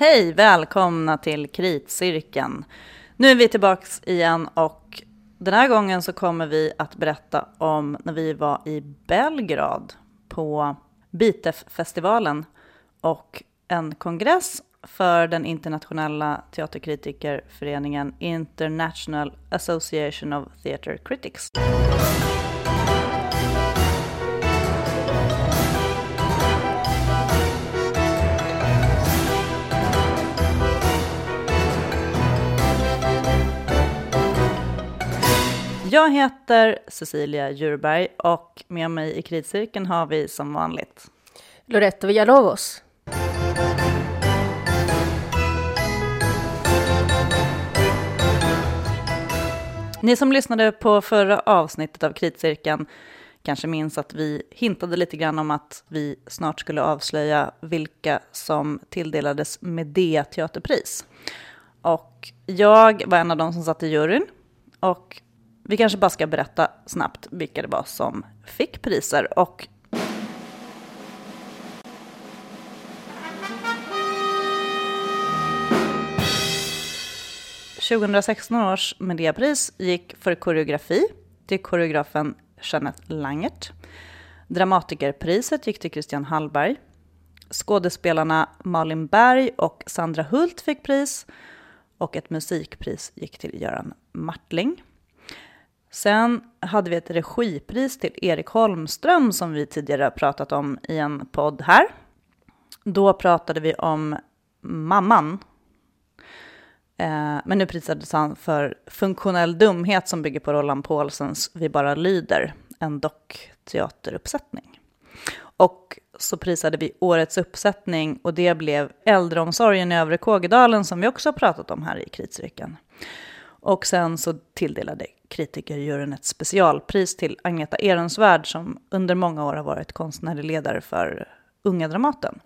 Hej, välkomna till Kritcirkeln. Nu är vi tillbaks igen och den här gången så kommer vi att berätta om när vi var i Belgrad på Bitef-festivalen och en kongress för den internationella teaterkritikerföreningen International Association of Theatre Critics. Jag heter Cecilia Djurberg och med mig i kritcirkeln har vi som vanligt Loretto Villalobos. Ni som lyssnade på förra avsnittet av Kritcirkeln kanske minns att vi hintade lite grann om att vi snart skulle avslöja vilka som tilldelades Medea teaterpris. Och jag var en av de som satt i juryn och vi kanske bara ska berätta snabbt vilka det var som fick priser. Och ...2016 års Mediapris gick för koreografi till koreografen Jeanette Langert. Dramatikerpriset gick till Christian Hallberg. Skådespelarna Malin Berg och Sandra Hult fick pris och ett musikpris gick till Göran Martling. Sen hade vi ett regipris till Erik Holmström som vi tidigare pratat om i en podd här. Då pratade vi om Mamman. Eh, men nu prisades han för funktionell dumhet som bygger på Roland Paulsens Vi bara lyder, en dockteateruppsättning. Och så prisade vi årets uppsättning och det blev Äldreomsorgen i Övre Kågedalen som vi också har pratat om här i Kritcirkeln. Och sen så tilldelade kritikerjuryn ett specialpris till Agneta Ehrensvärd som under många år har varit konstnärlig ledare för Unga Dramaten.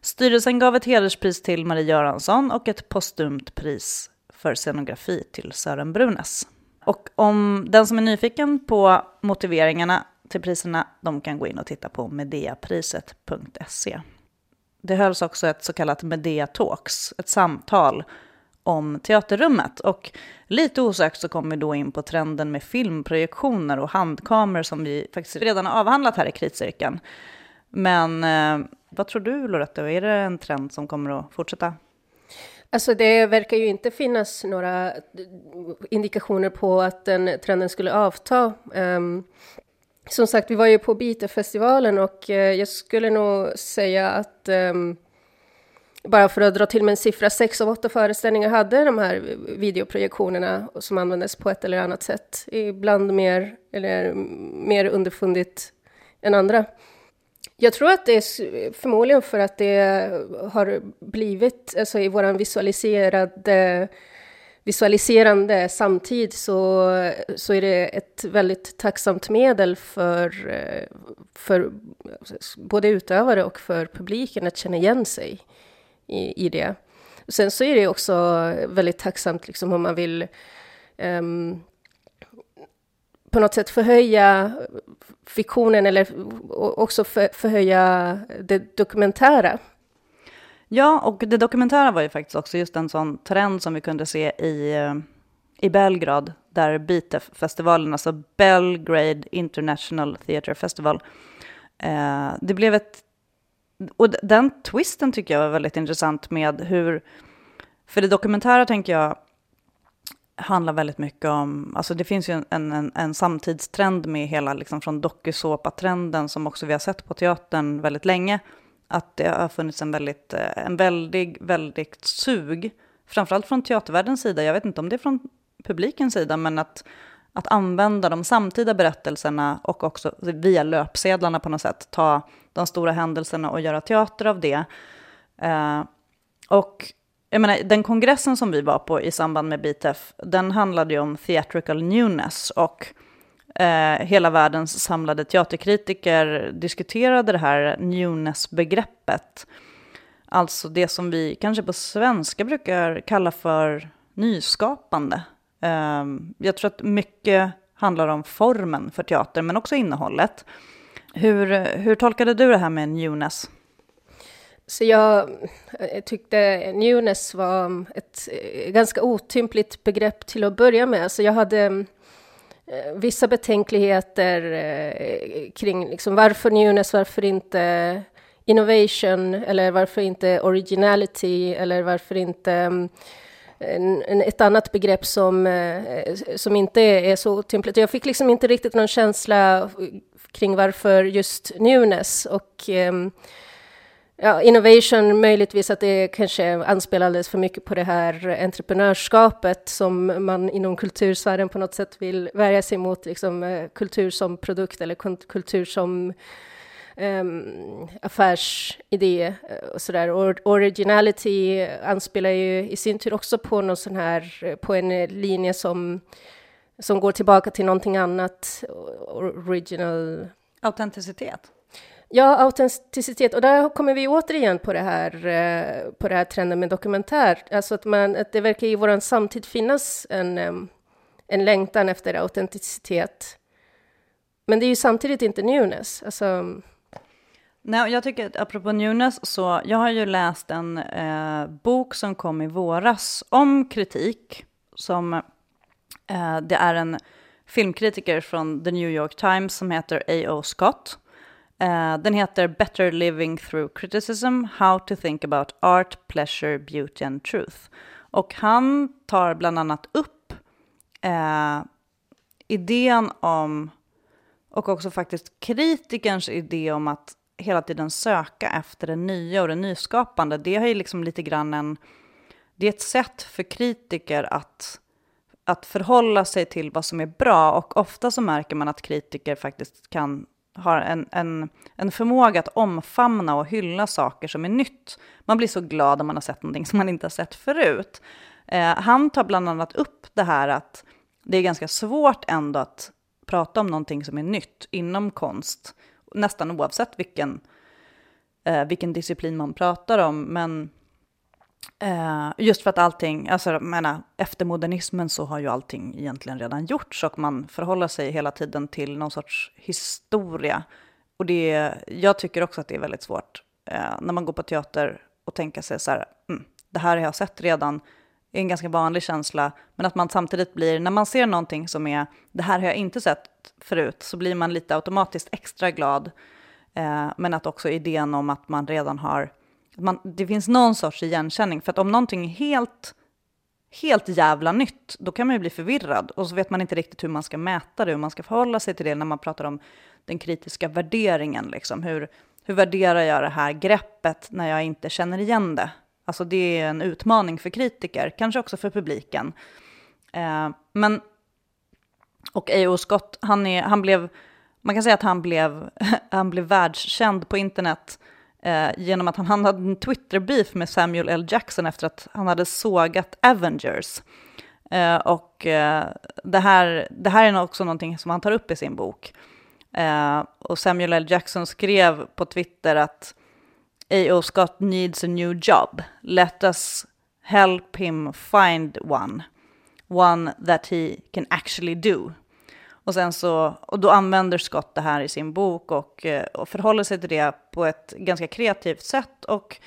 Styrelsen gav ett hederspris till Marie Göransson och ett postumt pris för scenografi till Sören Brunes. Och om den som är nyfiken på motiveringarna till priserna, de kan gå in och titta på medeapriset.se. Det hölls också ett så kallat Medea Talks, ett samtal om teaterrummet. Och lite osökt så kommer vi då in på trenden med filmprojektioner och handkameror som vi faktiskt redan har avhandlat här i kritcirkeln. Men eh, vad tror du Loretta, är det en trend som kommer att fortsätta? Alltså det verkar ju inte finnas några indikationer på att den trenden skulle avta. Um, som sagt, vi var ju på Bitefestivalen och uh, jag skulle nog säga att um, bara för att dra till med en siffra, sex av åtta föreställningar hade de här videoprojektionerna som användes på ett eller annat sätt. Ibland mer, eller mer underfundigt än andra. Jag tror att det är förmodligen för att det har blivit, alltså i våran visualiserade visualiserande samtid så, så är det ett väldigt tacksamt medel för, för både utövare och för publiken att känna igen sig i, i det. Sen så är det också väldigt tacksamt liksom om man vill um, på något sätt förhöja fiktionen eller också för, förhöja det dokumentära. Ja, och det dokumentära var ju faktiskt också just en sån trend som vi kunde se i, eh, i Belgrad, där BITEF-festivalen, alltså Belgrade International Theatre Festival, eh, det blev ett och den twisten tycker jag var väldigt intressant med hur, för det dokumentära tänker jag handlar väldigt mycket om, alltså det finns ju en, en, en samtidstrend med hela, liksom från dokusåpa-trenden som också vi har sett på teatern väldigt länge, att det har funnits en väldigt, eh, en väldigt, väldigt sug, framförallt från teatervärldens sida, jag vet inte om det är från publikens sida, men att, att använda de samtida berättelserna och också via löpsedlarna på något sätt ta de stora händelserna och göra teater av det. Eh, och jag menar, den kongressen som vi var på i samband med BTF, den handlade ju om theatrical newness och eh, hela världens samlade teaterkritiker diskuterade det här newness-begreppet. Alltså det som vi kanske på svenska brukar kalla för nyskapande. Ehm, jag tror att mycket handlar om formen för teater, men också innehållet. Hur, hur tolkade du det här med newness? Så jag, jag tyckte newness var ett eh, ganska otympligt begrepp till att börja med. Så jag hade eh, vissa betänkligheter eh, kring liksom varför newness, varför inte innovation eller varför inte originality eller varför inte mm, en, ett annat begrepp som, eh, som inte är så otympligt. Jag fick liksom inte riktigt någon känsla kring varför just newness och ehm, Ja, innovation, möjligtvis att det kanske anspelar alldeles för mycket på det här entreprenörskapet som man inom kultursfären på något sätt vill värja sig mot, liksom eh, kultur som produkt eller kultur som um, affärsidé eh, och sådär. Originality anspelar ju i sin tur också på någon sån här, på en linje som, som går tillbaka till någonting annat, original... Autenticitet? Ja, autenticitet. Och där kommer vi återigen på det här, eh, på det här trenden med dokumentär. Alltså att, man, att det verkar i vår samtid finnas en, en längtan efter autenticitet. Men det är ju samtidigt inte newness. Alltså, Nej, jag tycker att apropå newness, så jag har ju läst en eh, bok som kom i våras om kritik. Som, eh, det är en filmkritiker från The New York Times som heter A.O. Scott. Eh, den heter Better Living Through Criticism, How to Think About Art, Pleasure, Beauty and Truth. Och han tar bland annat upp eh, idén om, och också faktiskt kritikerns idé om att hela tiden söka efter det nya och det nyskapande. Det har ju liksom lite grann en, det är ett sätt för kritiker att att förhålla sig till vad som är bra och ofta så märker man att kritiker faktiskt kan har en, en, en förmåga att omfamna och hylla saker som är nytt. Man blir så glad om man har sett någonting som man inte har sett förut. Eh, han tar bland annat upp det här att det är ganska svårt ändå att prata om någonting som är nytt inom konst, nästan oavsett vilken, eh, vilken disciplin man pratar om. Men Eh, just för att allting, alltså jag menar, efter modernismen så har ju allting egentligen redan gjorts och man förhåller sig hela tiden till någon sorts historia. Och det, jag tycker också att det är väldigt svårt eh, när man går på teater och tänker sig så här, mm, det här har jag sett redan, är en ganska vanlig känsla, men att man samtidigt blir, när man ser någonting som är, det här har jag inte sett förut, så blir man lite automatiskt extra glad. Eh, men att också idén om att man redan har man, det finns någon sorts igenkänning. För att om någonting är helt, helt jävla nytt, då kan man ju bli förvirrad. Och så vet man inte riktigt hur man ska mäta det, hur man ska förhålla sig till det när man pratar om den kritiska värderingen. Liksom. Hur, hur värderar jag det här greppet när jag inte känner igen det? Alltså det är en utmaning för kritiker, kanske också för publiken. Eh, men, och A.O. Scott, han, är, han blev, man kan säga att han blev, han blev världskänd på internet eh, genom att han, han hade en Twitter-beef med Samuel L. Jackson efter att han hade sågat Avengers. Eh, och eh, det, här, det här är också någonting som han tar upp i sin bok. Eh, och Samuel L. Jackson skrev på Twitter att A.O. Scott needs a new job. Let us help him find one. One that he can actually do. Och, sen så, och då använder Scott det här i sin bok och, eh, och förhåller sig till det på ett ganska kreativt sätt och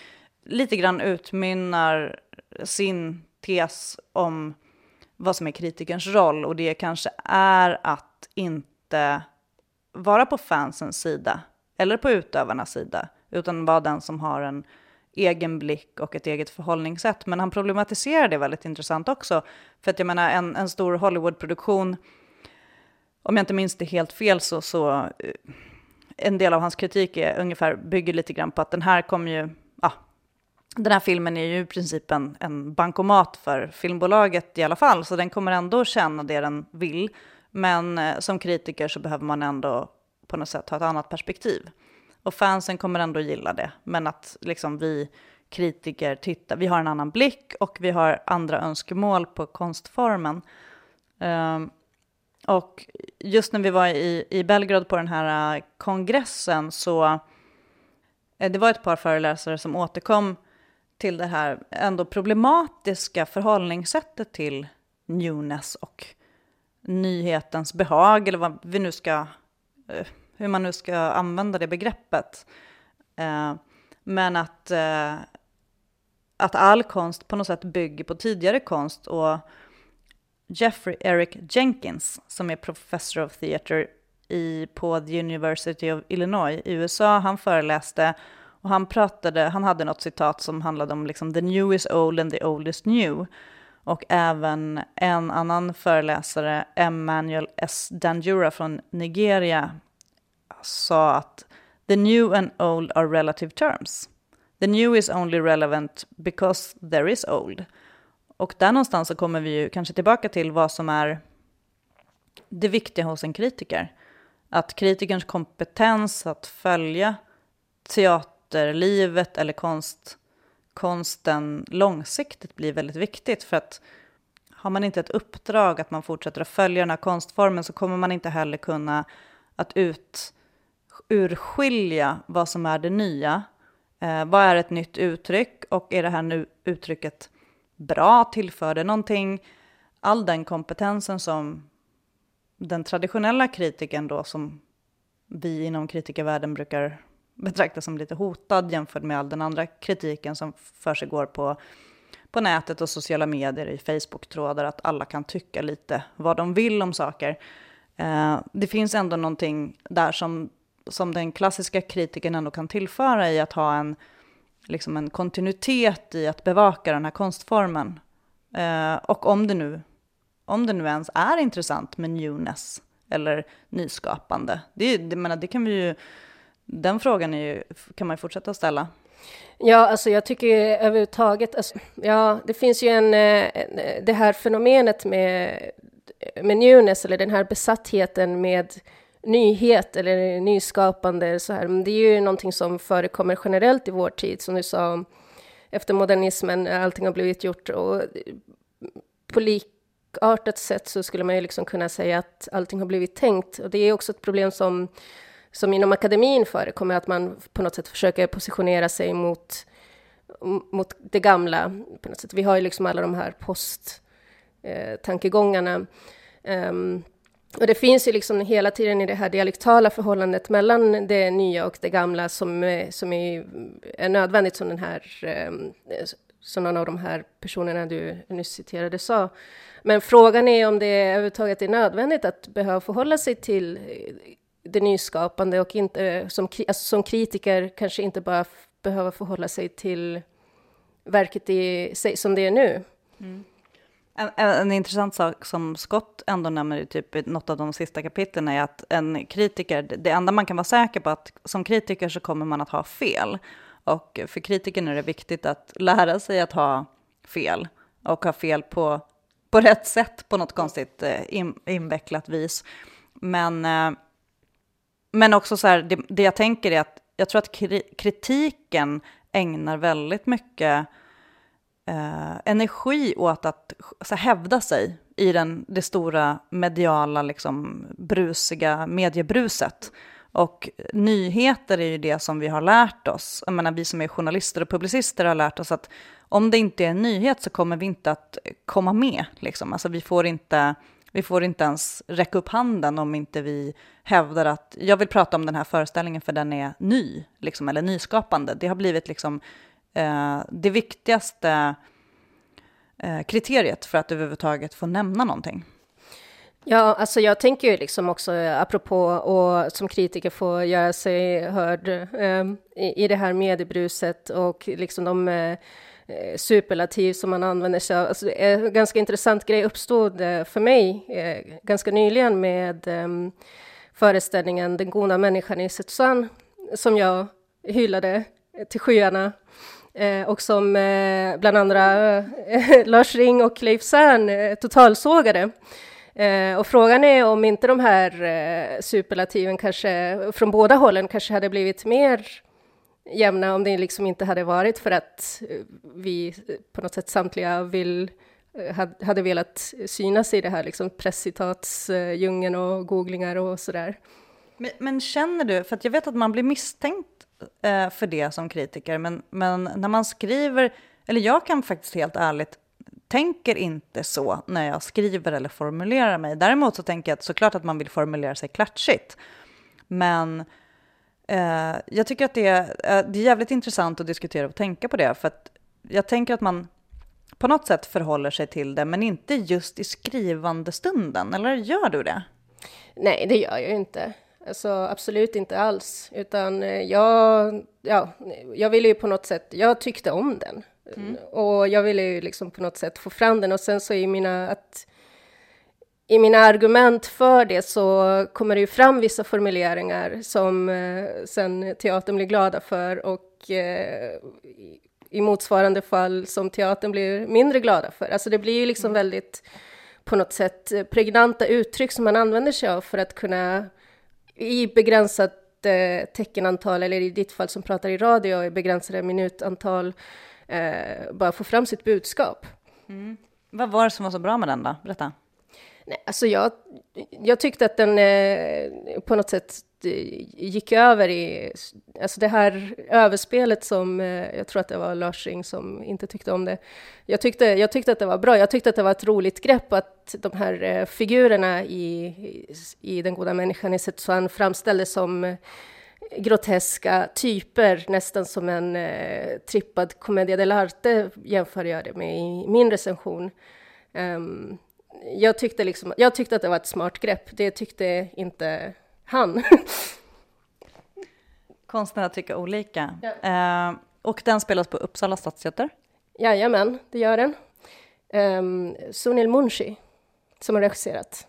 lite grann utmynnar sin tes om vad som är kritikerns roll och det kanske är att inte vara på fansens sida eller på utövarnas sida utan vara den som har en egen blick och ett eget förhållningssätt. Men han problematiserar det väldigt intressant också. För att jag menar en, en stor Hollywoodproduktion om jag inte minns det helt fel så, så eh, en del av hans kritik är ungefär, bygger lite grann på att den här kommer ju, ja, den här filmen är ju i princip en, en bankomat för filmbolaget i alla fall, så den kommer ändå känna det den vill. Men eh, som kritiker så behöver man ändå på något sätt ha ett annat perspektiv. Och fansen kommer ändå gilla det, men att liksom vi kritiker tittar, vi har en annan blick och vi har andra önskemål på konstformen. Um, och just när vi var i, i Belgrad på den här äh, kongressen så eh, det var ett par föreläsare som återkom till det här ändå problematiska förhållningssättet till newness och nyhetens behag, eller vad vi nu ska, eh, hur man nu ska använda det begreppet. Eh, Men att, eh, att all konst på något sätt bygger på tidigare konst och Jeffrey Eric Jenkins, som är professor of theater i, på the University of Illinois i USA, han föreläste och han pratade, han hade något citat som handlade om liksom the new is old and the old is new. Och även en annan föreläsare, Emmanuel S. Danjura från Nigeria, sa att the new and old are relative terms. The new is only relevant because there is old. Och där någonstans så kommer vi ju kanske tillbaka till vad som är det viktiga hos en kritiker. Att kritikerns kompetens att följa teaterlivet eller konst, konsten långsiktigt blir väldigt viktigt. För att har man inte ett uppdrag att man fortsätter att följa den här konstformen så kommer man inte heller kunna att ut, urskilja vad som är det nya. Eh, vad är ett nytt uttryck och är det här nu uttrycket bra, tillför det någonting? All den kompetensen som den traditionella kritiken då, som vi inom kritikervärlden brukar betrakta som lite hotad jämfört med all den andra kritiken som för sig går på, på nätet och sociala medier, i Facebook-trådar, att alla kan tycka lite vad de vill om saker. Eh, det finns ändå någonting där som, som den klassiska kritiken ändå kan tillföra i att ha en, liksom en kontinuitet i att bevaka den här konstformen. Eh, och om det, nu, om det nu ens är intressant med newness eller nyskapande, det, det, menar, det kan vi ju, den frågan är ju, kan man ju fortsätta ställa. Ja, alltså jag tycker överhuvudtaget, alltså, ja, det finns ju en, eh, det här fenomenet med, med newness, eller den här besattheten med nyhet eller nyskapande, så här, men det är ju någonting som förekommer generellt i vår tid, som du sa, efter modernismen, allting har blivit gjort och på likartat sätt så skulle man ju liksom kunna säga att allting har blivit tänkt. Och det är också ett problem som, som inom akademin förekommer, att man på något sätt försöker positionera sig mot, mot det gamla. På något sätt. Vi har ju liksom alla de här posttankegångarna. Eh, um, ehm, och det finns ju liksom hela tiden i det här dialektala förhållandet mellan det nya och det gamla som, eh, som är, är nödvändigt, som den här ehm, som någon av de här personerna du nyss citerade sa. Men frågan är om det överhuvudtaget är nödvändigt att behöva förhålla sig till eh, det nyskapande och inte eh, som, alltså som kritiker kanske inte bara behöva förhålla sig till verket i som det är nu. Mm. En, en, intressant sak som Scott ändå nämner i typ något av de sista kapitlen är att en kritiker, det enda man kan vara säker på att som kritiker så kommer man att ha fel. Och för kritiken är det viktigt att lära sig att ha fel och ha fel på, på rätt sätt på något konstigt eh, in, invecklat vis. Men, eh, men också så här, det, det jag tänker är att jag tror att kritiken ägnar väldigt mycket eh, energi åt att så här, hävda sig i den, det stora mediala, liksom, brusiga mediebruset. Och nyheter är ju det som vi har lärt oss. Jag menar, vi som är journalister och publicister har lärt oss att om det inte är en nyhet så kommer vi inte att komma med. Liksom. Alltså, vi, får inte, vi får inte ens räcka upp handen om inte vi hävdar att jag vill prata om den här föreställningen för den är ny, liksom, eller nyskapande. Det har blivit liksom, Eh, det viktigaste eh, kriteriet för att överhuvudtaget få nämna någonting. Ja, alltså jag tänker ju liksom också eh, apropå och som kritiker få göra sig hörd eh, i, i det här mediebruset och liksom de eh, eh superlativ som man använder sig av. Alltså, en ganska intressant grej uppstod eh, för mig ganska nyligen med ehm, föreställningen Den goda människan i Setsan som jag hyllade till skyarna eh, och som eh, bland andra eh, Lars Ring och Leif Zern eh, totalsågade. Eh, och frågan är om inte de här eh, superlativen kanske från båda hållen kanske hade blivit mer jämna om det liksom inte hade varit för att eh, vi eh, på något sätt samtliga vill, eh, hade velat synas i det här liksom presscitatsdjungeln och googlingar och sådär. Men, men, känner du, för att jag vet att man blir misstänkt eh, för det som kritiker, men, men när man skriver, eller jag kan faktiskt helt ärligt tänker inte så när jag skriver eller formulerar mig. Däremot så tänker jag att såklart att man vill formulera sig klatschigt. Men Eh, jag tycker att det är, eh, det är jävligt intressant att diskutera och tänka på det, för att jag tänker att man på något sätt förhåller sig till det, men inte just i skrivande stunden, eller gör du det? Nej, det gör jag ju inte. Alltså absolut inte alls, utan eh, jag, ja, jag ville ju på något sätt, jag tyckte om den. Mm. Och jag ville ju liksom på något sätt få fram den och sen så i mina, att, i mina argument för det så kommer det ju fram vissa formuleringar som eh, sen teatern blir glada för och eh, i motsvarande fall som teatern blir mindre glada för. Alltså det blir ju liksom mm. väldigt på något sätt pregnanta uttryck som man använder sig av för att kunna i begränsat eh, teckenantal, eller i ditt fall som pratar i radio, i begränsade minutantal, eh, bara få fram sitt budskap. Mm. Vad var det som var så bra med den då? Berätta. Nej, alltså jag, jag tyckte att den eh, på något sätt Eh, gick över i, alltså det här överspelet som, eh, jag tror att det var Larsing som inte tyckte om det. Jag tyckte, jag tyckte att det var bra, jag tyckte att det var ett roligt grepp att de här eh, figurerna i, i Den goda människan i Setsuan framställdes som groteska typer, nästan som en eh, trippad commedia dell'arte jämför jag det med i min recension. Um, jag, tyckte liksom, jag tyckte att det var ett smart grepp, det tyckte inte han. Konstnärer tycker olika. Ja. Eh, och den spelas på Uppsala stadsteater? Jajamän, det gör den. Um, Sunil Munshi som har regisserat.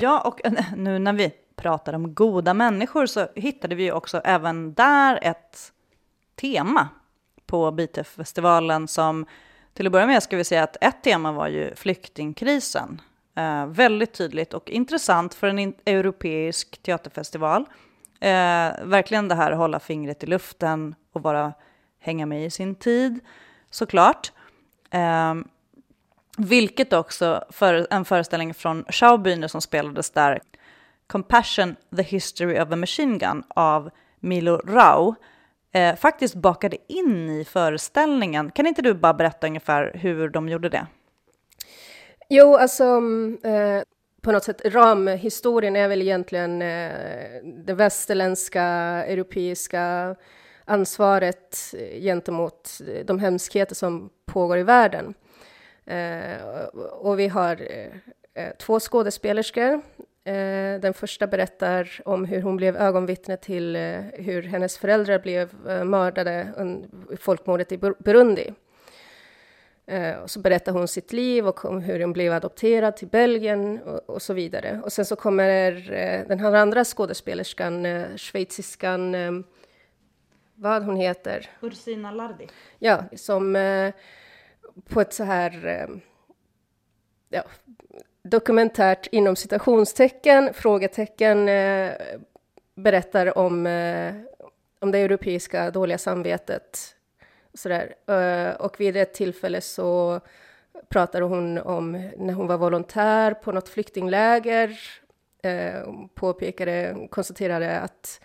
Ja, och nu när vi pratar om goda människor så hittade vi också även där ett tema på BITEF-festivalen som till att börja med ska vi säga att ett tema var ju flyktingkrisen. Eh, väldigt tydligt och intressant för en europeisk teaterfestival. Eh, verkligen det här att hålla fingret i luften och bara hänga med i sin tid, såklart. Eh, vilket också för en föreställning från Schaubühne som spelades där, Compassion, the history of a machine gun av Milo Rau, eh, faktiskt bakade in i föreställningen. Kan inte du bara berätta ungefär hur de gjorde det? Jo, alltså mm, eh, på något sätt ramhistorien är väl egentligen eh, det västerländska, europeiska ansvaret eh, gentemot eh, de hemskheter som pågår i världen. Eh, och vi har eh, eh två skådespelerskor den första berättar om hur hon blev ögonvittne till eh, hur hennes föräldrar blev eh, mördade i folkmordet i Burundi. Och så berättar hon sitt liv och om hur hon blev adopterad till Belgien och, och så vidare. Och sen så kommer den här andra skådespelerskan, schweiziskan, vad hon heter? Ursina Lardi. Ja, som på ett så här ja, dokumentärt inom citationstecken, frågetecken, eh, berättar om, eh, om det europeiska dåliga samvetet. Och, sådär. Eh, och vid ett tillfälle så pratade hon om när hon var volontär på något flyktingläger, eh, påpekade, konstaterade att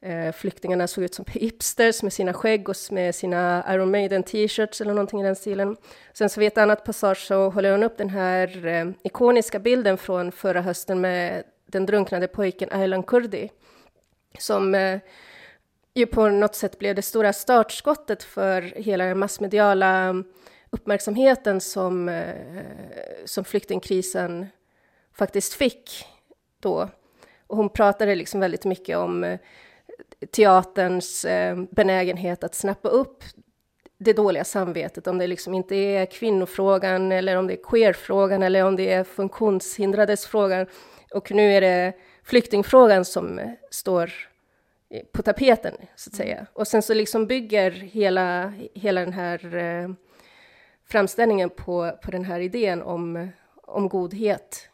Eh, flyktingarna såg ut som hipsters med sina skägg och med sina Iron Maiden t-shirts eller någonting i den stilen. Sen så vid ett annat passage så håller hon upp den här eh, ikoniska bilden från förra hösten med den drunknade pojken Aylan Kurdi som eh, ju på något sätt blev det stora startskottet för hela den massmediala mm, uppmärksamheten som, eh, som flyktingkrisen faktiskt fick då. Och hon pratade liksom väldigt mycket om eh, teaterns eh, benägenhet att snappa upp det dåliga samvetet, om det liksom inte är kvinnofrågan eller om det är queerfrågan eller om det är funktionshindrades frågan. Och nu är det flyktingfrågan som eh, står på tapeten, så att säga. Och sen så liksom bygger hela, hela den här eh, framställningen på, på den här idén om, om godhet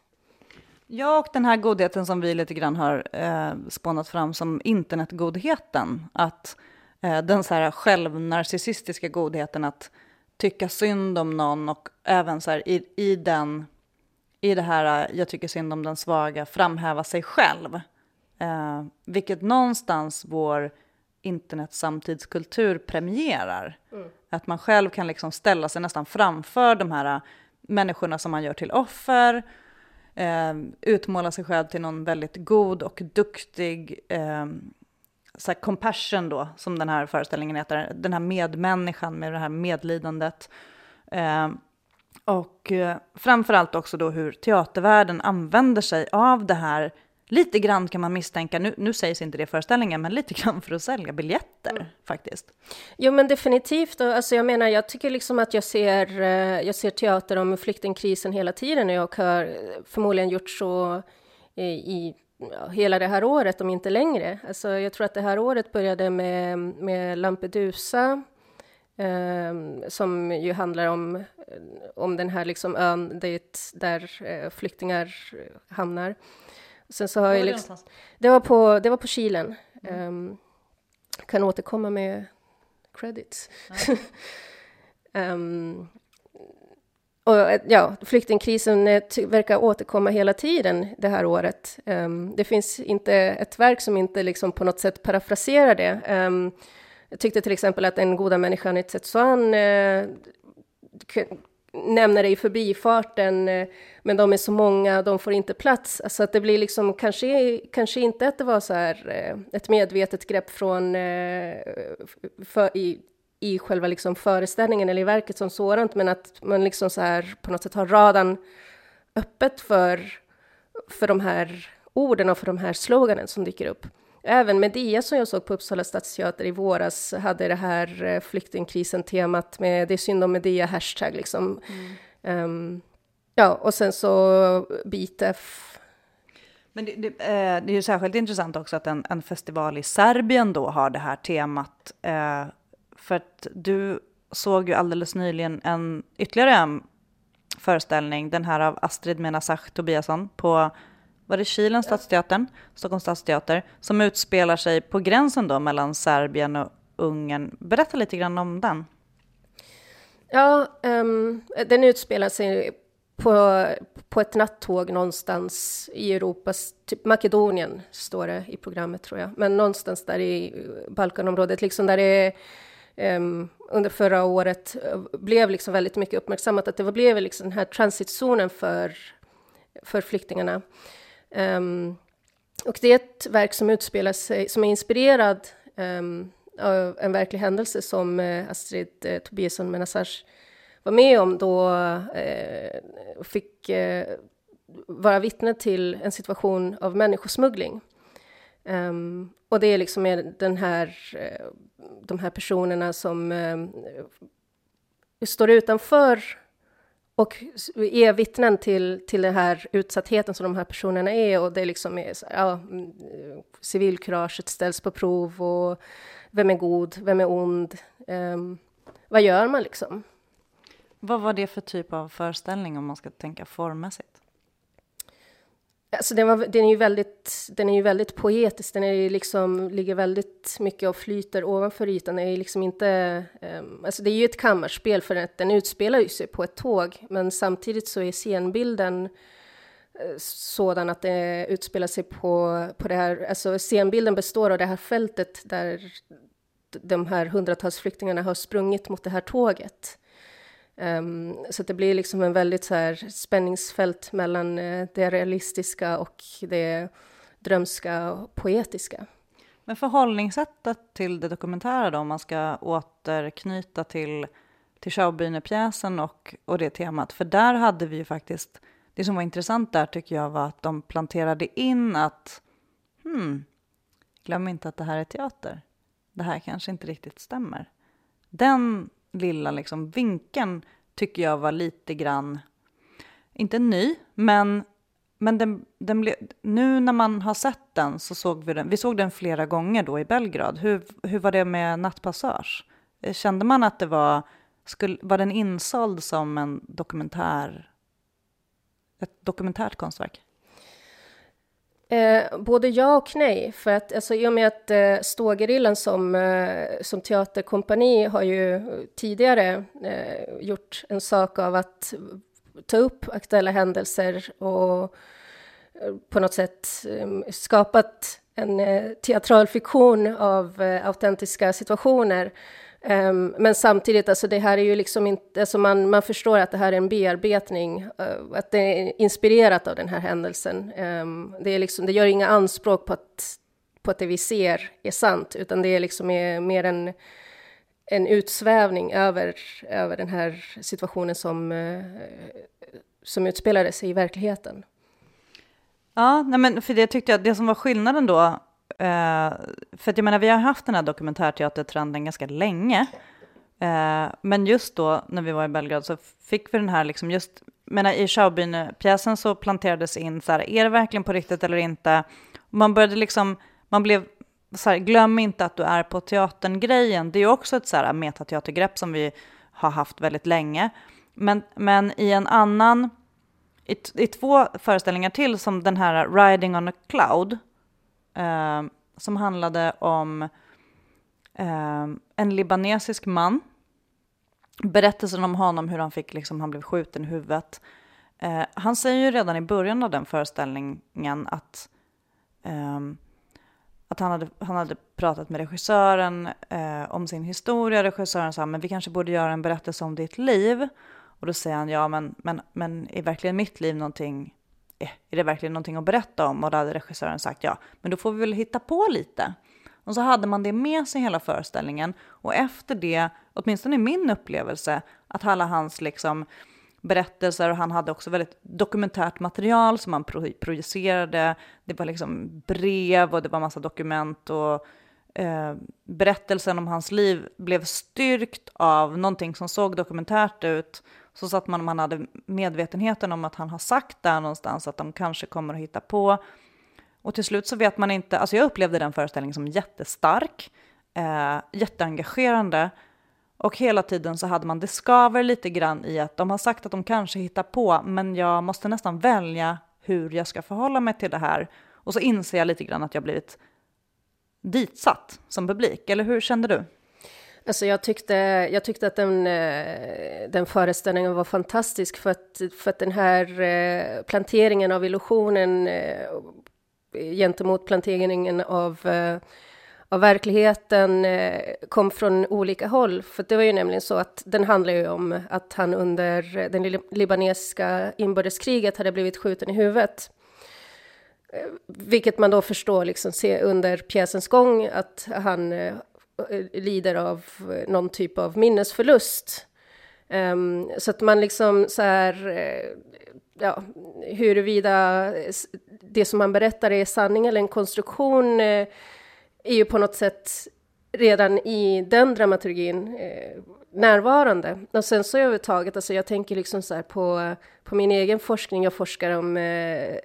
Ja, och den här godheten som vi lite grann har eh, spånat fram som internetgodheten. Att eh, den så här självnarcissistiska godheten att tycka synd om någon och även så här i, i den, i det här jag tycker synd om den svaga, framhäva sig själv. Eh, vilket någonstans vår internetsamtidskultur premierar. Mm. Att man själv kan liksom ställa sig nästan framför de här människorna som han gör till offer, eh, utmåla sig själv till någon väldigt god och duktig eh, så här compassion då, som den här föreställningen heter, den här medmänniskan med det här medlidandet. Eh, och eh, framförallt också då hur teatervärlden använder sig av det här Lite grann kan man misstänka, nu, nu sägs inte det i föreställningen, men lite grann för att sälja biljetter mm. faktiskt. Jo men definitivt, alltså jag menar jag tycker liksom att jag ser, eh, jag ser teater om flyktingkrisen hela tiden och jag har förmodligen gjort så i, i ja, hela det här året, om inte längre. Alltså jag tror att det här året började med, med Lampedusa, eh, som ju handlar om, om den här liksom ön dit, där eh, flyktingar hamnar. Sen så har jag liksom, det, var på, det var på Kilen. Mm. Um, kan återkomma med credits. um, och ja, flyktingkrisen verkar återkomma hela tiden det här året. Um, det finns inte ett verk som inte liksom på något sätt parafraserar det. Jag tyckte till exempel att Den goda människan i Tsetsuan uh, nämner det i förbifarten, eh, men de är så många, de får inte plats. Alltså att det blir liksom, kanske, kanske inte att det var så här eh, ett medvetet grepp från, eh, för, i, i själva liksom föreställningen eller i verket som sådant, men att man liksom så här på något sätt har radan öppet för, för de här orden och för de här sloganen som dyker upp. Även Medea som jag såg på Uppsala stadsteater i våras hade det här eh, flyktingkrisen-temat med det är synd om Medea hashtag liksom. Mm. Um, ja, och sen så BITEF. Men det, det, eh, det, är ju särskilt intressant också att en, en, festival i Serbien då har det här temat. Eh, för att du såg ju alldeles nyligen en ytterligare en föreställning, den här av Astrid Menasach Tobiasson på var det Kilens stadsteatern, Stockholms stadsteater, som utspelar sig på gränsen då mellan Serbien och Ungern. Berätta lite grann om den. Ja, um, den utspelar sig på, på ett nattåg någonstans i Europas, typ Makedonien står det i programmet tror jag, men någonstans där i Balkanområdet, liksom där det um, under förra året eh, blev liksom väldigt mycket uppmärksammat att det blev liksom den här transitzonen för, för flyktingarna. Um, och det är ett verk som utspelar sig, som är inspirerad um, av en verklig händelse som uh, Astrid uh, Tobiasson Menassage var med om då uh, fick uh, vara vittne till en situation av människosmuggling. Um, och det är liksom den här, de här personerna som står utanför och är vittnen till, till den här utsattheten som de här personerna är och det liksom är så, ja, mm, eh, civilkuraget ställs på prov och vem är god, vem är ond? Um, vad gör man liksom? Vad var det för typ av föreställning om man ska tänka formmässigt? Alltså den, var, den, är ju väldigt, den är ju väldigt poetisk, den är liksom, ligger väldigt mycket och flyter ovanför ytan. Den är liksom inte, um, alltså det är ju ett kammarspel för att den utspelar ju sig på ett tåg, men samtidigt så är scenbilden eh, sådan att det utspelar sig på, på det här, alltså scenbilden består av det här fältet där de här hundratals flyktingarna har sprungit mot det här tåget. Um, så det blir liksom en väldigt så här spänningsfält mellan uh, det realistiska och det drömska och poetiska. Men förhållningssättet till det dokumentära då, om man ska återknyta till, till Schaubühne-pjäsen och, och det temat, för där hade vi ju faktiskt, det som var intressant där tycker jag var att de planterade in att, hmm, glöm inte att det här är teater. Det här kanske inte riktigt stämmer. Den lilla liksom vinkeln tycker jag var lite grann, inte ny, men, men den, den ble, nu när man har sett den så såg vi den, vi såg den flera gånger då i Belgrad. Hur, hur var det med Nattpassage? Kände man att det var, skulle, var den insåld som en dokumentär, ett dokumentärt konstverk? Eh, både ja och nej, för att alltså, i och med att eh, Stågerillan som, eh, som teaterkompani har ju tidigare eh, gjort en sak av att ta upp aktuella händelser och eh, på något sätt eh, skapat en eh, teatral fiktion av eh, autentiska situationer. Um, men samtidigt, alltså det här är ju liksom inte, alltså man, man förstår att det här är en bearbetning, uh, att det är inspirerat av den här händelsen. Um, det, är liksom, det gör inga anspråk på att, på att det vi ser är sant, utan det är liksom är mer en, en utsvävning över, över den här situationen som, uh, som utspelade sig i verkligheten. Ja, nej men för det tyckte jag, det som var skillnaden då, Eh, för att jag menar, vi har haft den här dokumentärteatertrenden ganska länge. Eh, men just då när vi var i Belgrad så fick vi den här, liksom just, menar, i Schaubühne-pjäsen så planterades in så här, är det verkligen på riktigt eller inte? Man började liksom, man blev så här, glöm inte att du är på teatern-grejen. Det är också ett så här metateatergrepp som vi har haft väldigt länge. Men, men i en annan, i, i två föreställningar till som den här Riding on a Cloud, eh, som handlade om eh, en libanesisk man. Berättelsen om honom, hur han fick, liksom, han blev skjuten i huvudet. Eh, han säger ju redan i början av den föreställningen att, ehm, att han, hade, han hade pratat med regissören eh, om sin historia. Regissören sa, men vi kanske borde göra en berättelse om ditt liv. Och då säger han, ja men, men, men är verkligen mitt liv någonting Eh, är det verkligen någonting att berätta om? Och då hade regissören sagt ja, men då får vi väl hitta på lite. Och så hade man det med sig hela föreställningen och efter det, åtminstone i min upplevelse, att alla hans liksom berättelser och han hade också väldigt dokumentärt material som han projicerade. Det var liksom brev och det var massa dokument och eh, berättelsen om hans liv blev styrkt av någonting som såg dokumentärt ut så satt man man hade medvetenheten om att han har sagt där någonstans att de kanske kommer att hitta på. Och till slut så vet man inte, alltså jag upplevde den föreställningen som jättestark, eh, jätteengagerande. Och hela tiden så hade man, det skaver lite grann i att de har sagt att de kanske hittar på, men jag måste nästan välja hur jag ska förhålla mig till det här. Och så inser jag lite grann att jag blivit ditsatt som publik, eller hur kände du? Alltså jag, tyckte, jag tyckte att den, eh, den föreställningen var fantastisk för att, för att den här eh, planteringen av illusionen eh, gentemot planteringen av, av verkligheten kom från olika håll. För det var ju nämligen så att den handlar ju om att han under det libanesiska inbördeskriget hade blivit skjuten i huvudet. Vilket man då förstår liksom, se under pjäsens gång att han Eh, lider av eh, någon typ av minnesförlust. Um, så att man liksom så här, eh, ja, huruvida det som man berättar är sanning eller en konstruktion är ju på något sätt redan i den dramaturgin närvarande. Och sen så överhuvudtaget, alltså jag tänker liksom så här på, på min egen forskning, jag forskar om eh,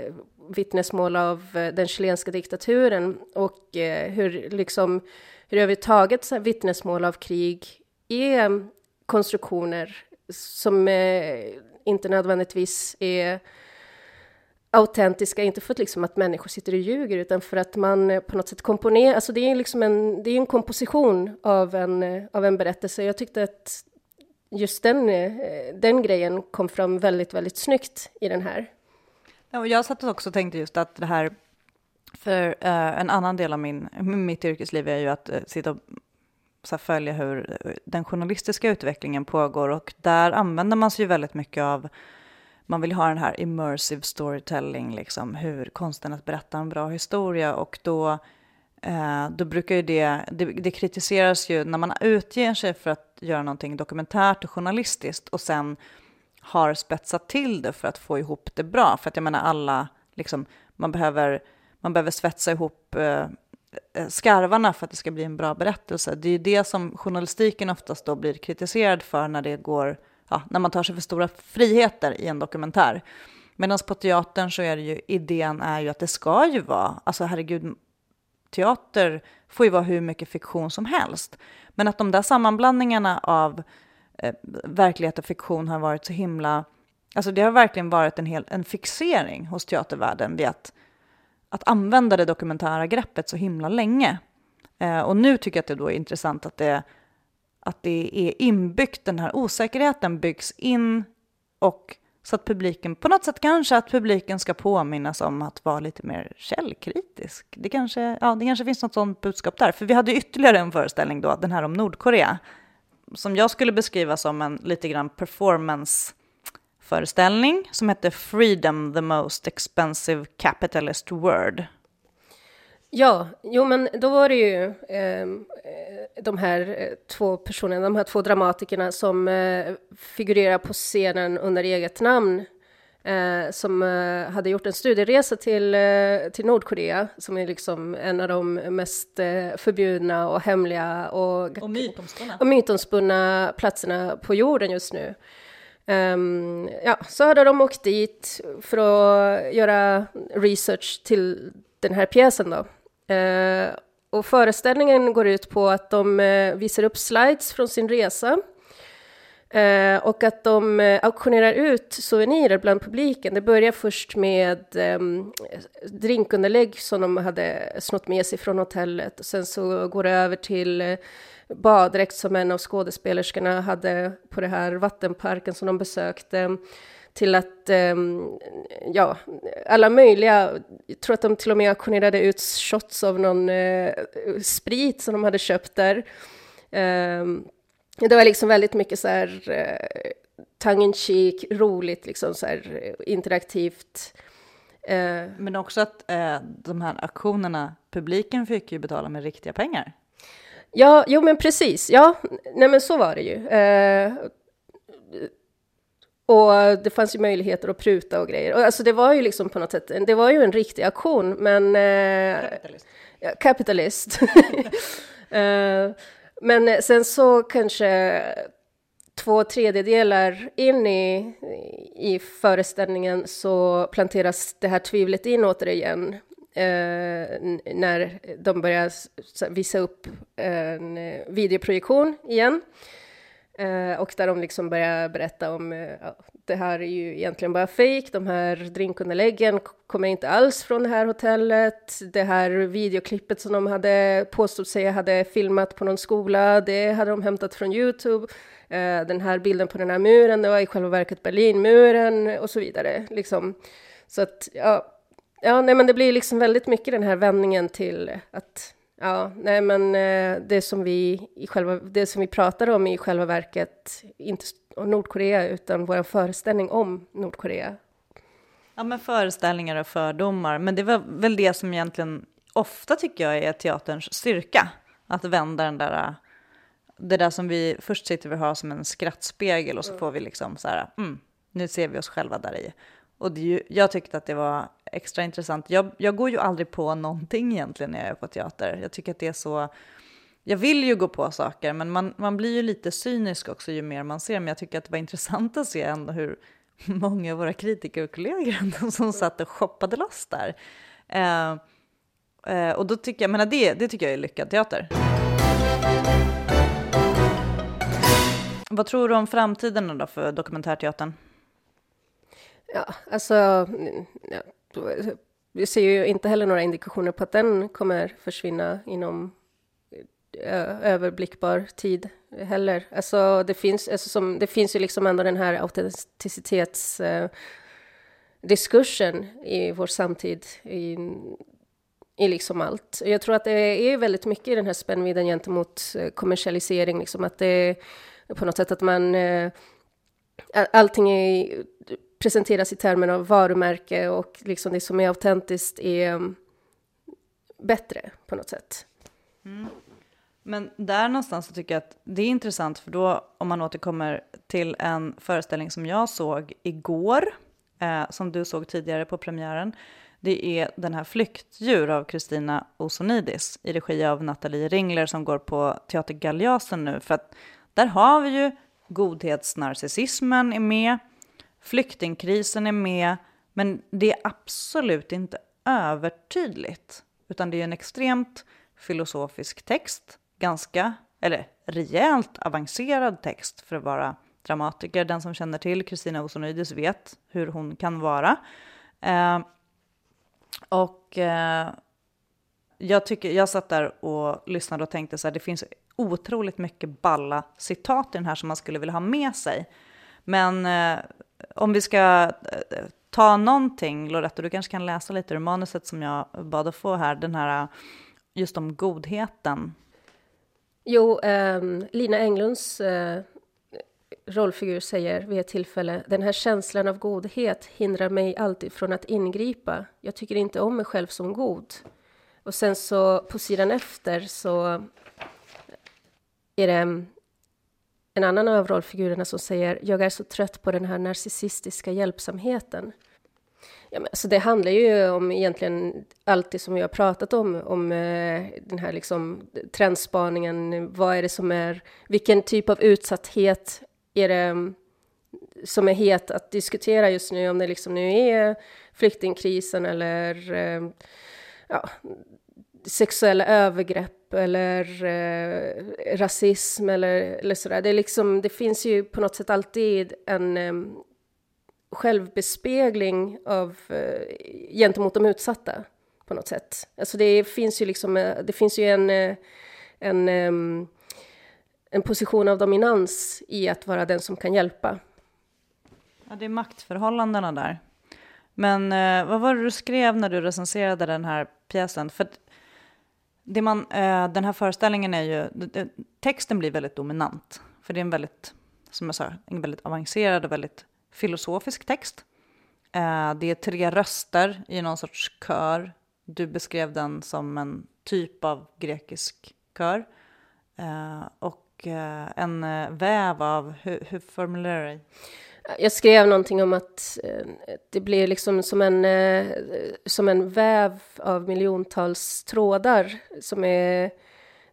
vittnesmål av den chilenska diktaturen och eh, hur liksom hur överhuvudtaget vittnesmål av krig är ehm, konstruktioner som eh, inte nödvändigtvis är autentiska, inte för att, liksom att människor sitter och ljuger, utan för att man eh, på något sätt komponerar, alltså det är liksom en, det är en komposition av en, eh, av en berättelse. Jag tyckte att just den, eh, den grejen kom fram väldigt, väldigt snyggt i den här. Ja, och jag satt också och tänkte just att det här för eh, en annan del av min, mitt yrkesliv är ju att eh, sitta och så följa hur eh, den journalistiska utvecklingen pågår och där använder man sig ju väldigt mycket av man vill ha den här immersive storytelling, liksom hur konsten att berätta en bra historia och då, eh, då brukar ju det, det, det kritiseras ju när man utger sig för att göra någonting dokumentärt och journalistiskt och sen har spetsat till det för att få ihop det bra. För att jag menar alla, liksom, man behöver man behöver svetsa ihop eh, eh, skarvarna för att det ska bli en bra berättelse. Det är ju det som journalistiken oftast då blir kritiserad för när det går, ja, när man tar sig för stora friheter i en dokumentär. Medan på teatern så är det ju, idén är ju att det ska ju vara, alltså herregud, teater får ju vara hur mycket fiktion som helst. Men att de där sammanblandningarna av eh, verklighet och fiktion har varit så himla, alltså det har verkligen varit en, hel, en fixering hos teatervärlden vid att att använda det dokumentära greppet så himla länge. Eh, och nu tycker jag att det då är intressant att det, att det är inbyggt, den här osäkerheten byggs in och så att publiken, på något sätt kanske att publiken ska påminnas om att vara lite mer källkritisk. Det kanske, ja, det kanske finns något sånt budskap där. För vi hade ytterligare en föreställning då, den här om Nordkorea, som jag skulle beskriva som en lite grann performance performance-föreställning som hette Freedom, the most expensive capitalist word. Ja, jo men då var det ju ehm, eh, de här eh, två personerna, de här två dramatikerna som eh, figurerar på scenen under eget namn. Eh, som eh, hade gjort en studieresa till, eh, till Nordkorea, som är liksom en av de mest förbjudna och hemliga och, och mytomspunna. och mytomspunna platserna på jorden just nu. Um, ja, så hade de åkt dit för att göra research till den här pjäsen då. Uh, och föreställningen går ut på att de uh, visar upp slides från sin resa eh, och att de eh, auktionerar ut souvenirer bland publiken. Det börjar först med eh, drinkunderlägg som de hade snott med sig från hotellet och sen så går det över till eh, baddräkt som en av skådespelerskorna hade på den här vattenparken som de besökte till att, ehm, ja, alla möjliga, jag tror att de till och med auktionerade ut shots av någon eh, sprit som de hade köpt där. Um, det var liksom väldigt mycket så här uh, tongue in cheek, roligt, liksom så här interaktivt. Uh, Men också att uh, de här auktionerna, publiken fick ju betala med riktiga pengar. Ja, jo men precis, ja, nej men så var det ju. Och det fanns ju möjligheter att pruta och grejer. Och alltså det var ju liksom på något sätt, det var ju en riktig aktion, men... Eh, kapitalist. Ja, kapitalist. men eh, sen så kanske två tredjedelar in i, i föreställningen så planteras det här tvivlet in återigen. Eh, när de börjar visa upp en eh, videoprojektion igen. Eh, och där de liksom börjar berätta om eh, det här är ju egentligen bara fejk, de här drinkunderläggen kommer inte alls från det här hotellet. Det här videoklippet som de hade påstått sig hade filmat på någon skola, det hade de hämtat från Youtube. Eh, den här bilden på den här muren, det var i själva verket Berlinmuren och så vidare. Liksom. Så att, ja, ja nej, men det blir liksom väldigt mycket den här vändningen till att Ja, nej men eh, det som vi, i själva, det som vi pratar om i själva verket, inte Nordkorea, utan vår föreställning om Nordkorea. Ja, men föreställningar och fördomar. Men det var väl det som egentligen ofta tycker jag är teaterns styrka. Att vända den där, det där som vi först sitter vi och har som en skrattspegel och så får vi liksom så här, mm, nu ser vi oss själva där i. Och det jag tyckte att det var extra intressant. Jag, jag går ju aldrig på någonting egentligen när jag är på teater. Jag tycker att det är så... Jag vill ju gå på saker, men man, man blir ju lite cynisk också ju mer man ser. Men jag tycker att det var intressant att se ändå hur många av våra kritiker och kollegor som satt och shoppade loss där. Eh, eh, och då tycker jag, menar det, det tycker jag är lyckad teater. Vad tror du om framtiden då för dokumentärteatern? Ja, alltså, ja, vi ser ju inte heller några indikationer på att den kommer försvinna inom eh, överblickbar tid heller. Alltså det finns, alltså som, det finns ju liksom ändå den här autenticitetsdiskursen eh, i vår samtid i, i liksom allt. Jag tror att det är väldigt mycket i den här spännvidden gentemot eh, kommersialisering, liksom att det är på något sätt att man eh, allting är presenteras i termer av varumärke och liksom det som är autentiskt är mm, bättre på något sätt. Mm. Men där någonstans så tycker jag att det är intressant för då om man återkommer till en föreställning som jag såg igår, eh, som du såg tidigare på premiären. Det är den här Flyktdjur av Kristina Osonidis i regi av Nathalie Ringler som går på Teater Galeasen nu. För att där har vi ju godhetsnarcissismen är med, Flyktingkrisen är med, men det är absolut inte övertydligt, utan det är en extremt filosofisk text, ganska, eller rejält avancerad text för att vara dramatiker. Den som känner till Kristina Osonidis vet hur hon kan vara. Eh, och eh, jag, tycker, jag satt där och lyssnade och tänkte så här, det finns otroligt mycket balla citat i den här som man skulle vilja ha med sig. Men eh, om vi ska eh, ta någonting, Loretto, du kanske kan läsa lite ur manuset som jag bad att få här, den här eh, just om godheten. Jo, eh, Lina Englunds eh, rollfigur säger vid ett tillfälle den här känslan av godhet hindrar mig alltid från att ingripa. Jag tycker inte om mig själv som god. Och sen så på sidan efter så är det ehm, en annan av rollfigurerna som säger jag är så trött på den här narcissistiska hjälpsamheten. Ja, men, alltså det handlar ju om egentligen allt det som vi har pratat om, om eh, den här liksom trendspaningen. Vad är det som är, vilken typ av utsatthet är det mm, som är het att diskutera just nu, om det liksom nu är flyktingkrisen eller eh, ja, sexuella övergrepp eller eh, rasism eller, eller sådär. Det, är liksom, det finns ju på något sätt alltid en eh, självbespegling av, eh, gentemot de utsatta på något sätt. Alltså det finns ju liksom, eh, det finns ju en, eh, en, eh, en, position av dominans i att vara den som kan hjälpa. Ja, det är maktförhållandena där. Men eh, vad var det du skrev när du recenserade den här pjäsen? För det man, eh, den här föreställningen är ju, texten blir väldigt dominant. För det är en väldigt, som jag sa, en väldigt avancerad och väldigt filosofisk text. Eh, det är tre röster i någon sorts kör. Du beskrev den som en typ av grekisk kör. Eh, och eh, en eh, väv av, hur, hur formulerar du dig? Jag skrev någonting om att eh, det blir liksom som en, eh, som en väv av miljontals trådar som är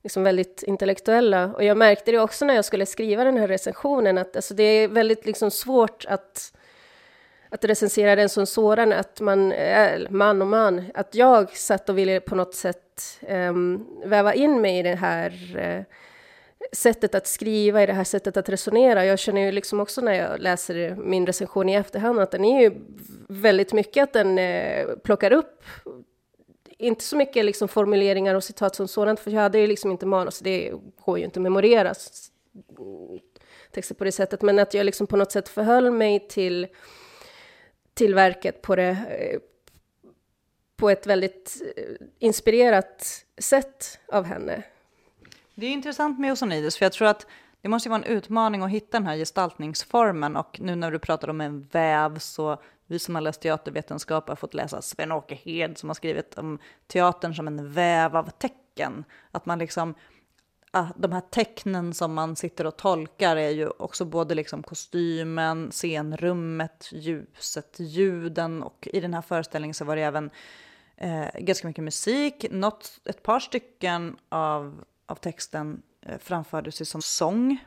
liksom väldigt intellektuella. Och jag märkte det också när jag skulle skriva den här recensionen, att alltså det är väldigt liksom svårt att, att recensera den som sådan, att man, eh, man och man, att jag satt och ville på något sätt um, väva in mig i det här uh, sättet att skriva, i det här sättet att resonera. Jag känner ju liksom också när jag läser min recension i efterhand att den är ju väldigt mycket att den eh, plockar upp inte så mycket liksom formuleringar och citat som sådant, för jag hade ju liksom inte manus, det går ju inte att memorera texter på det sättet, men att jag liksom på något sätt förhöll mig till, till verket på det eh, på ett väldigt eh, inspirerat sätt av henne. Det är intressant med Osonides, för jag tror att det måste vara en utmaning att hitta den här gestaltningsformen och nu när du pratar om en väv så vi som har läst teatervetenskap har fått läsa Sven-Åke Hed som har skrivit om teatern som en väv av tecken. Att man liksom, ah, de här tecknen som man sitter och tolkar är ju också både liksom kostymen, scenrummet, ljuset, ljuden och i den här föreställningen så var det även eh, ganska mycket musik. Något, ett par stycken av, av texten eh, framfördes ju som sång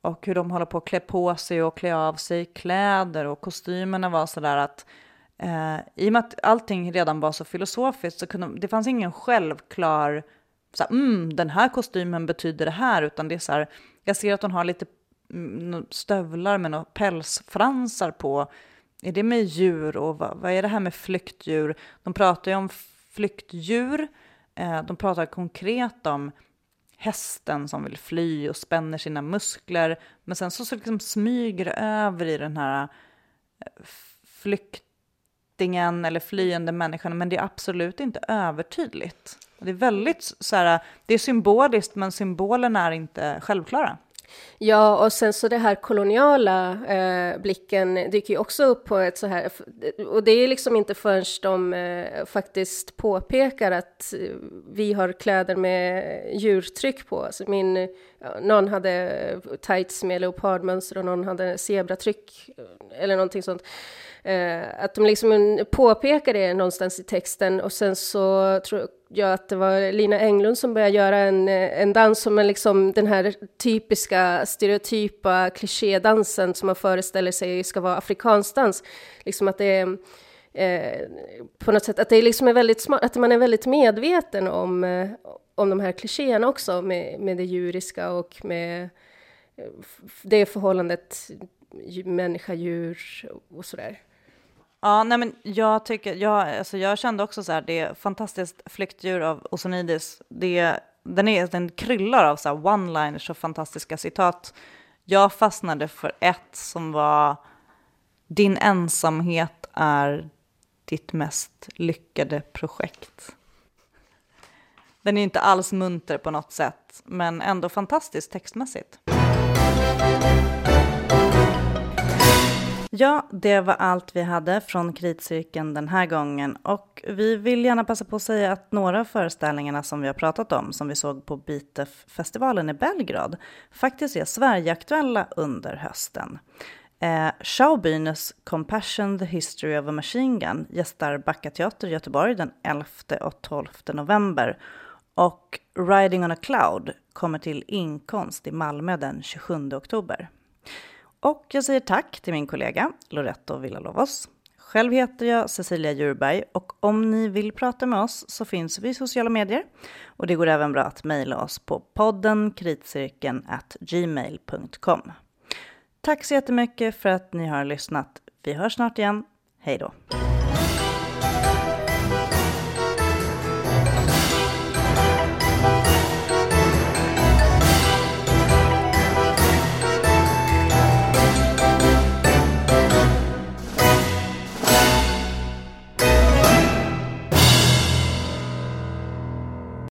och hur de håller på att klä på sig och klä av sig kläder och kostymerna var sådär att eh, i och med att allting redan var så filosofiskt så kunde det fanns ingen självklar så här, mm, den här kostymen betyder det här utan det är så här, jag ser att hon har lite mm, stövlar med några pälsfransar på. Är det med djur och vad, vad är det här med flyktdjur? De pratar ju om flyktdjur. Eh, de pratar konkret om hästen som vill fly och spänner sina muskler. Men sen så, så liksom smyger det över i den här eh, flyktingen eller flyende människan, men det är absolut inte övertydligt. Det är väldigt så här, det är symboliskt, men symbolerna är inte självklara. Ja, och sen så det här koloniala eh, blicken dyker ju också upp på ett så här, och det är liksom inte förrän de eh, faktiskt påpekar att eh, vi har kläder med eh, djurtryck på. Alltså min, någon hade tights med leopardmönster och någon hade zebratryck eh, eller någonting sånt. Eh, att de liksom påpekar det någonstans i texten och sen så tror jag att det var Lina Englund som började göra en, eh, en dans som är liksom den här typiska stereotypa klichédansen som man föreställer sig ska vara afrikansk dans. Liksom att det är eh, på något sätt att det liksom är väldigt smart, att man är väldigt medveten om, eh, om de här klichéerna också med, med det djuriska och med eh, det förhållandet människa-djur och sådär. Ja, nej men jag tycker, jag, alltså jag kände också så här, det är fantastiskt flyktdjur av Osonidis. Det, den, är, den kryllar av så one-liners och fantastiska citat. Jag fastnade för ett som var din ensamhet är ditt mest lyckade projekt. Den är inte alls munter på något sätt, men ändå fantastisk textmässigt. Ja, det var allt vi hade från kritcirkeln den här gången och vi vill gärna passa på att säga att några av föreställningarna som vi har pratat om, som vi såg på Bitef-festivalen i Belgrad, faktiskt är Sverigeaktuella under hösten. Eh, Schaubühnes Compassion, the History of a Machine Gun gästar Backa Teater i Göteborg den 11 och 12 november och Riding on a Cloud kommer till inkomst i Malmö den 27 oktober. Och jag säger tack till min kollega Loretto Villalovos. Själv heter jag Cecilia Djurberg och om ni vill prata med oss så finns vi i sociala medier. Och det går även bra att mejla oss på podden kritcirkeln gmail.com. Tack så jättemycket för att ni har lyssnat. Vi hörs snart igen. Hej då!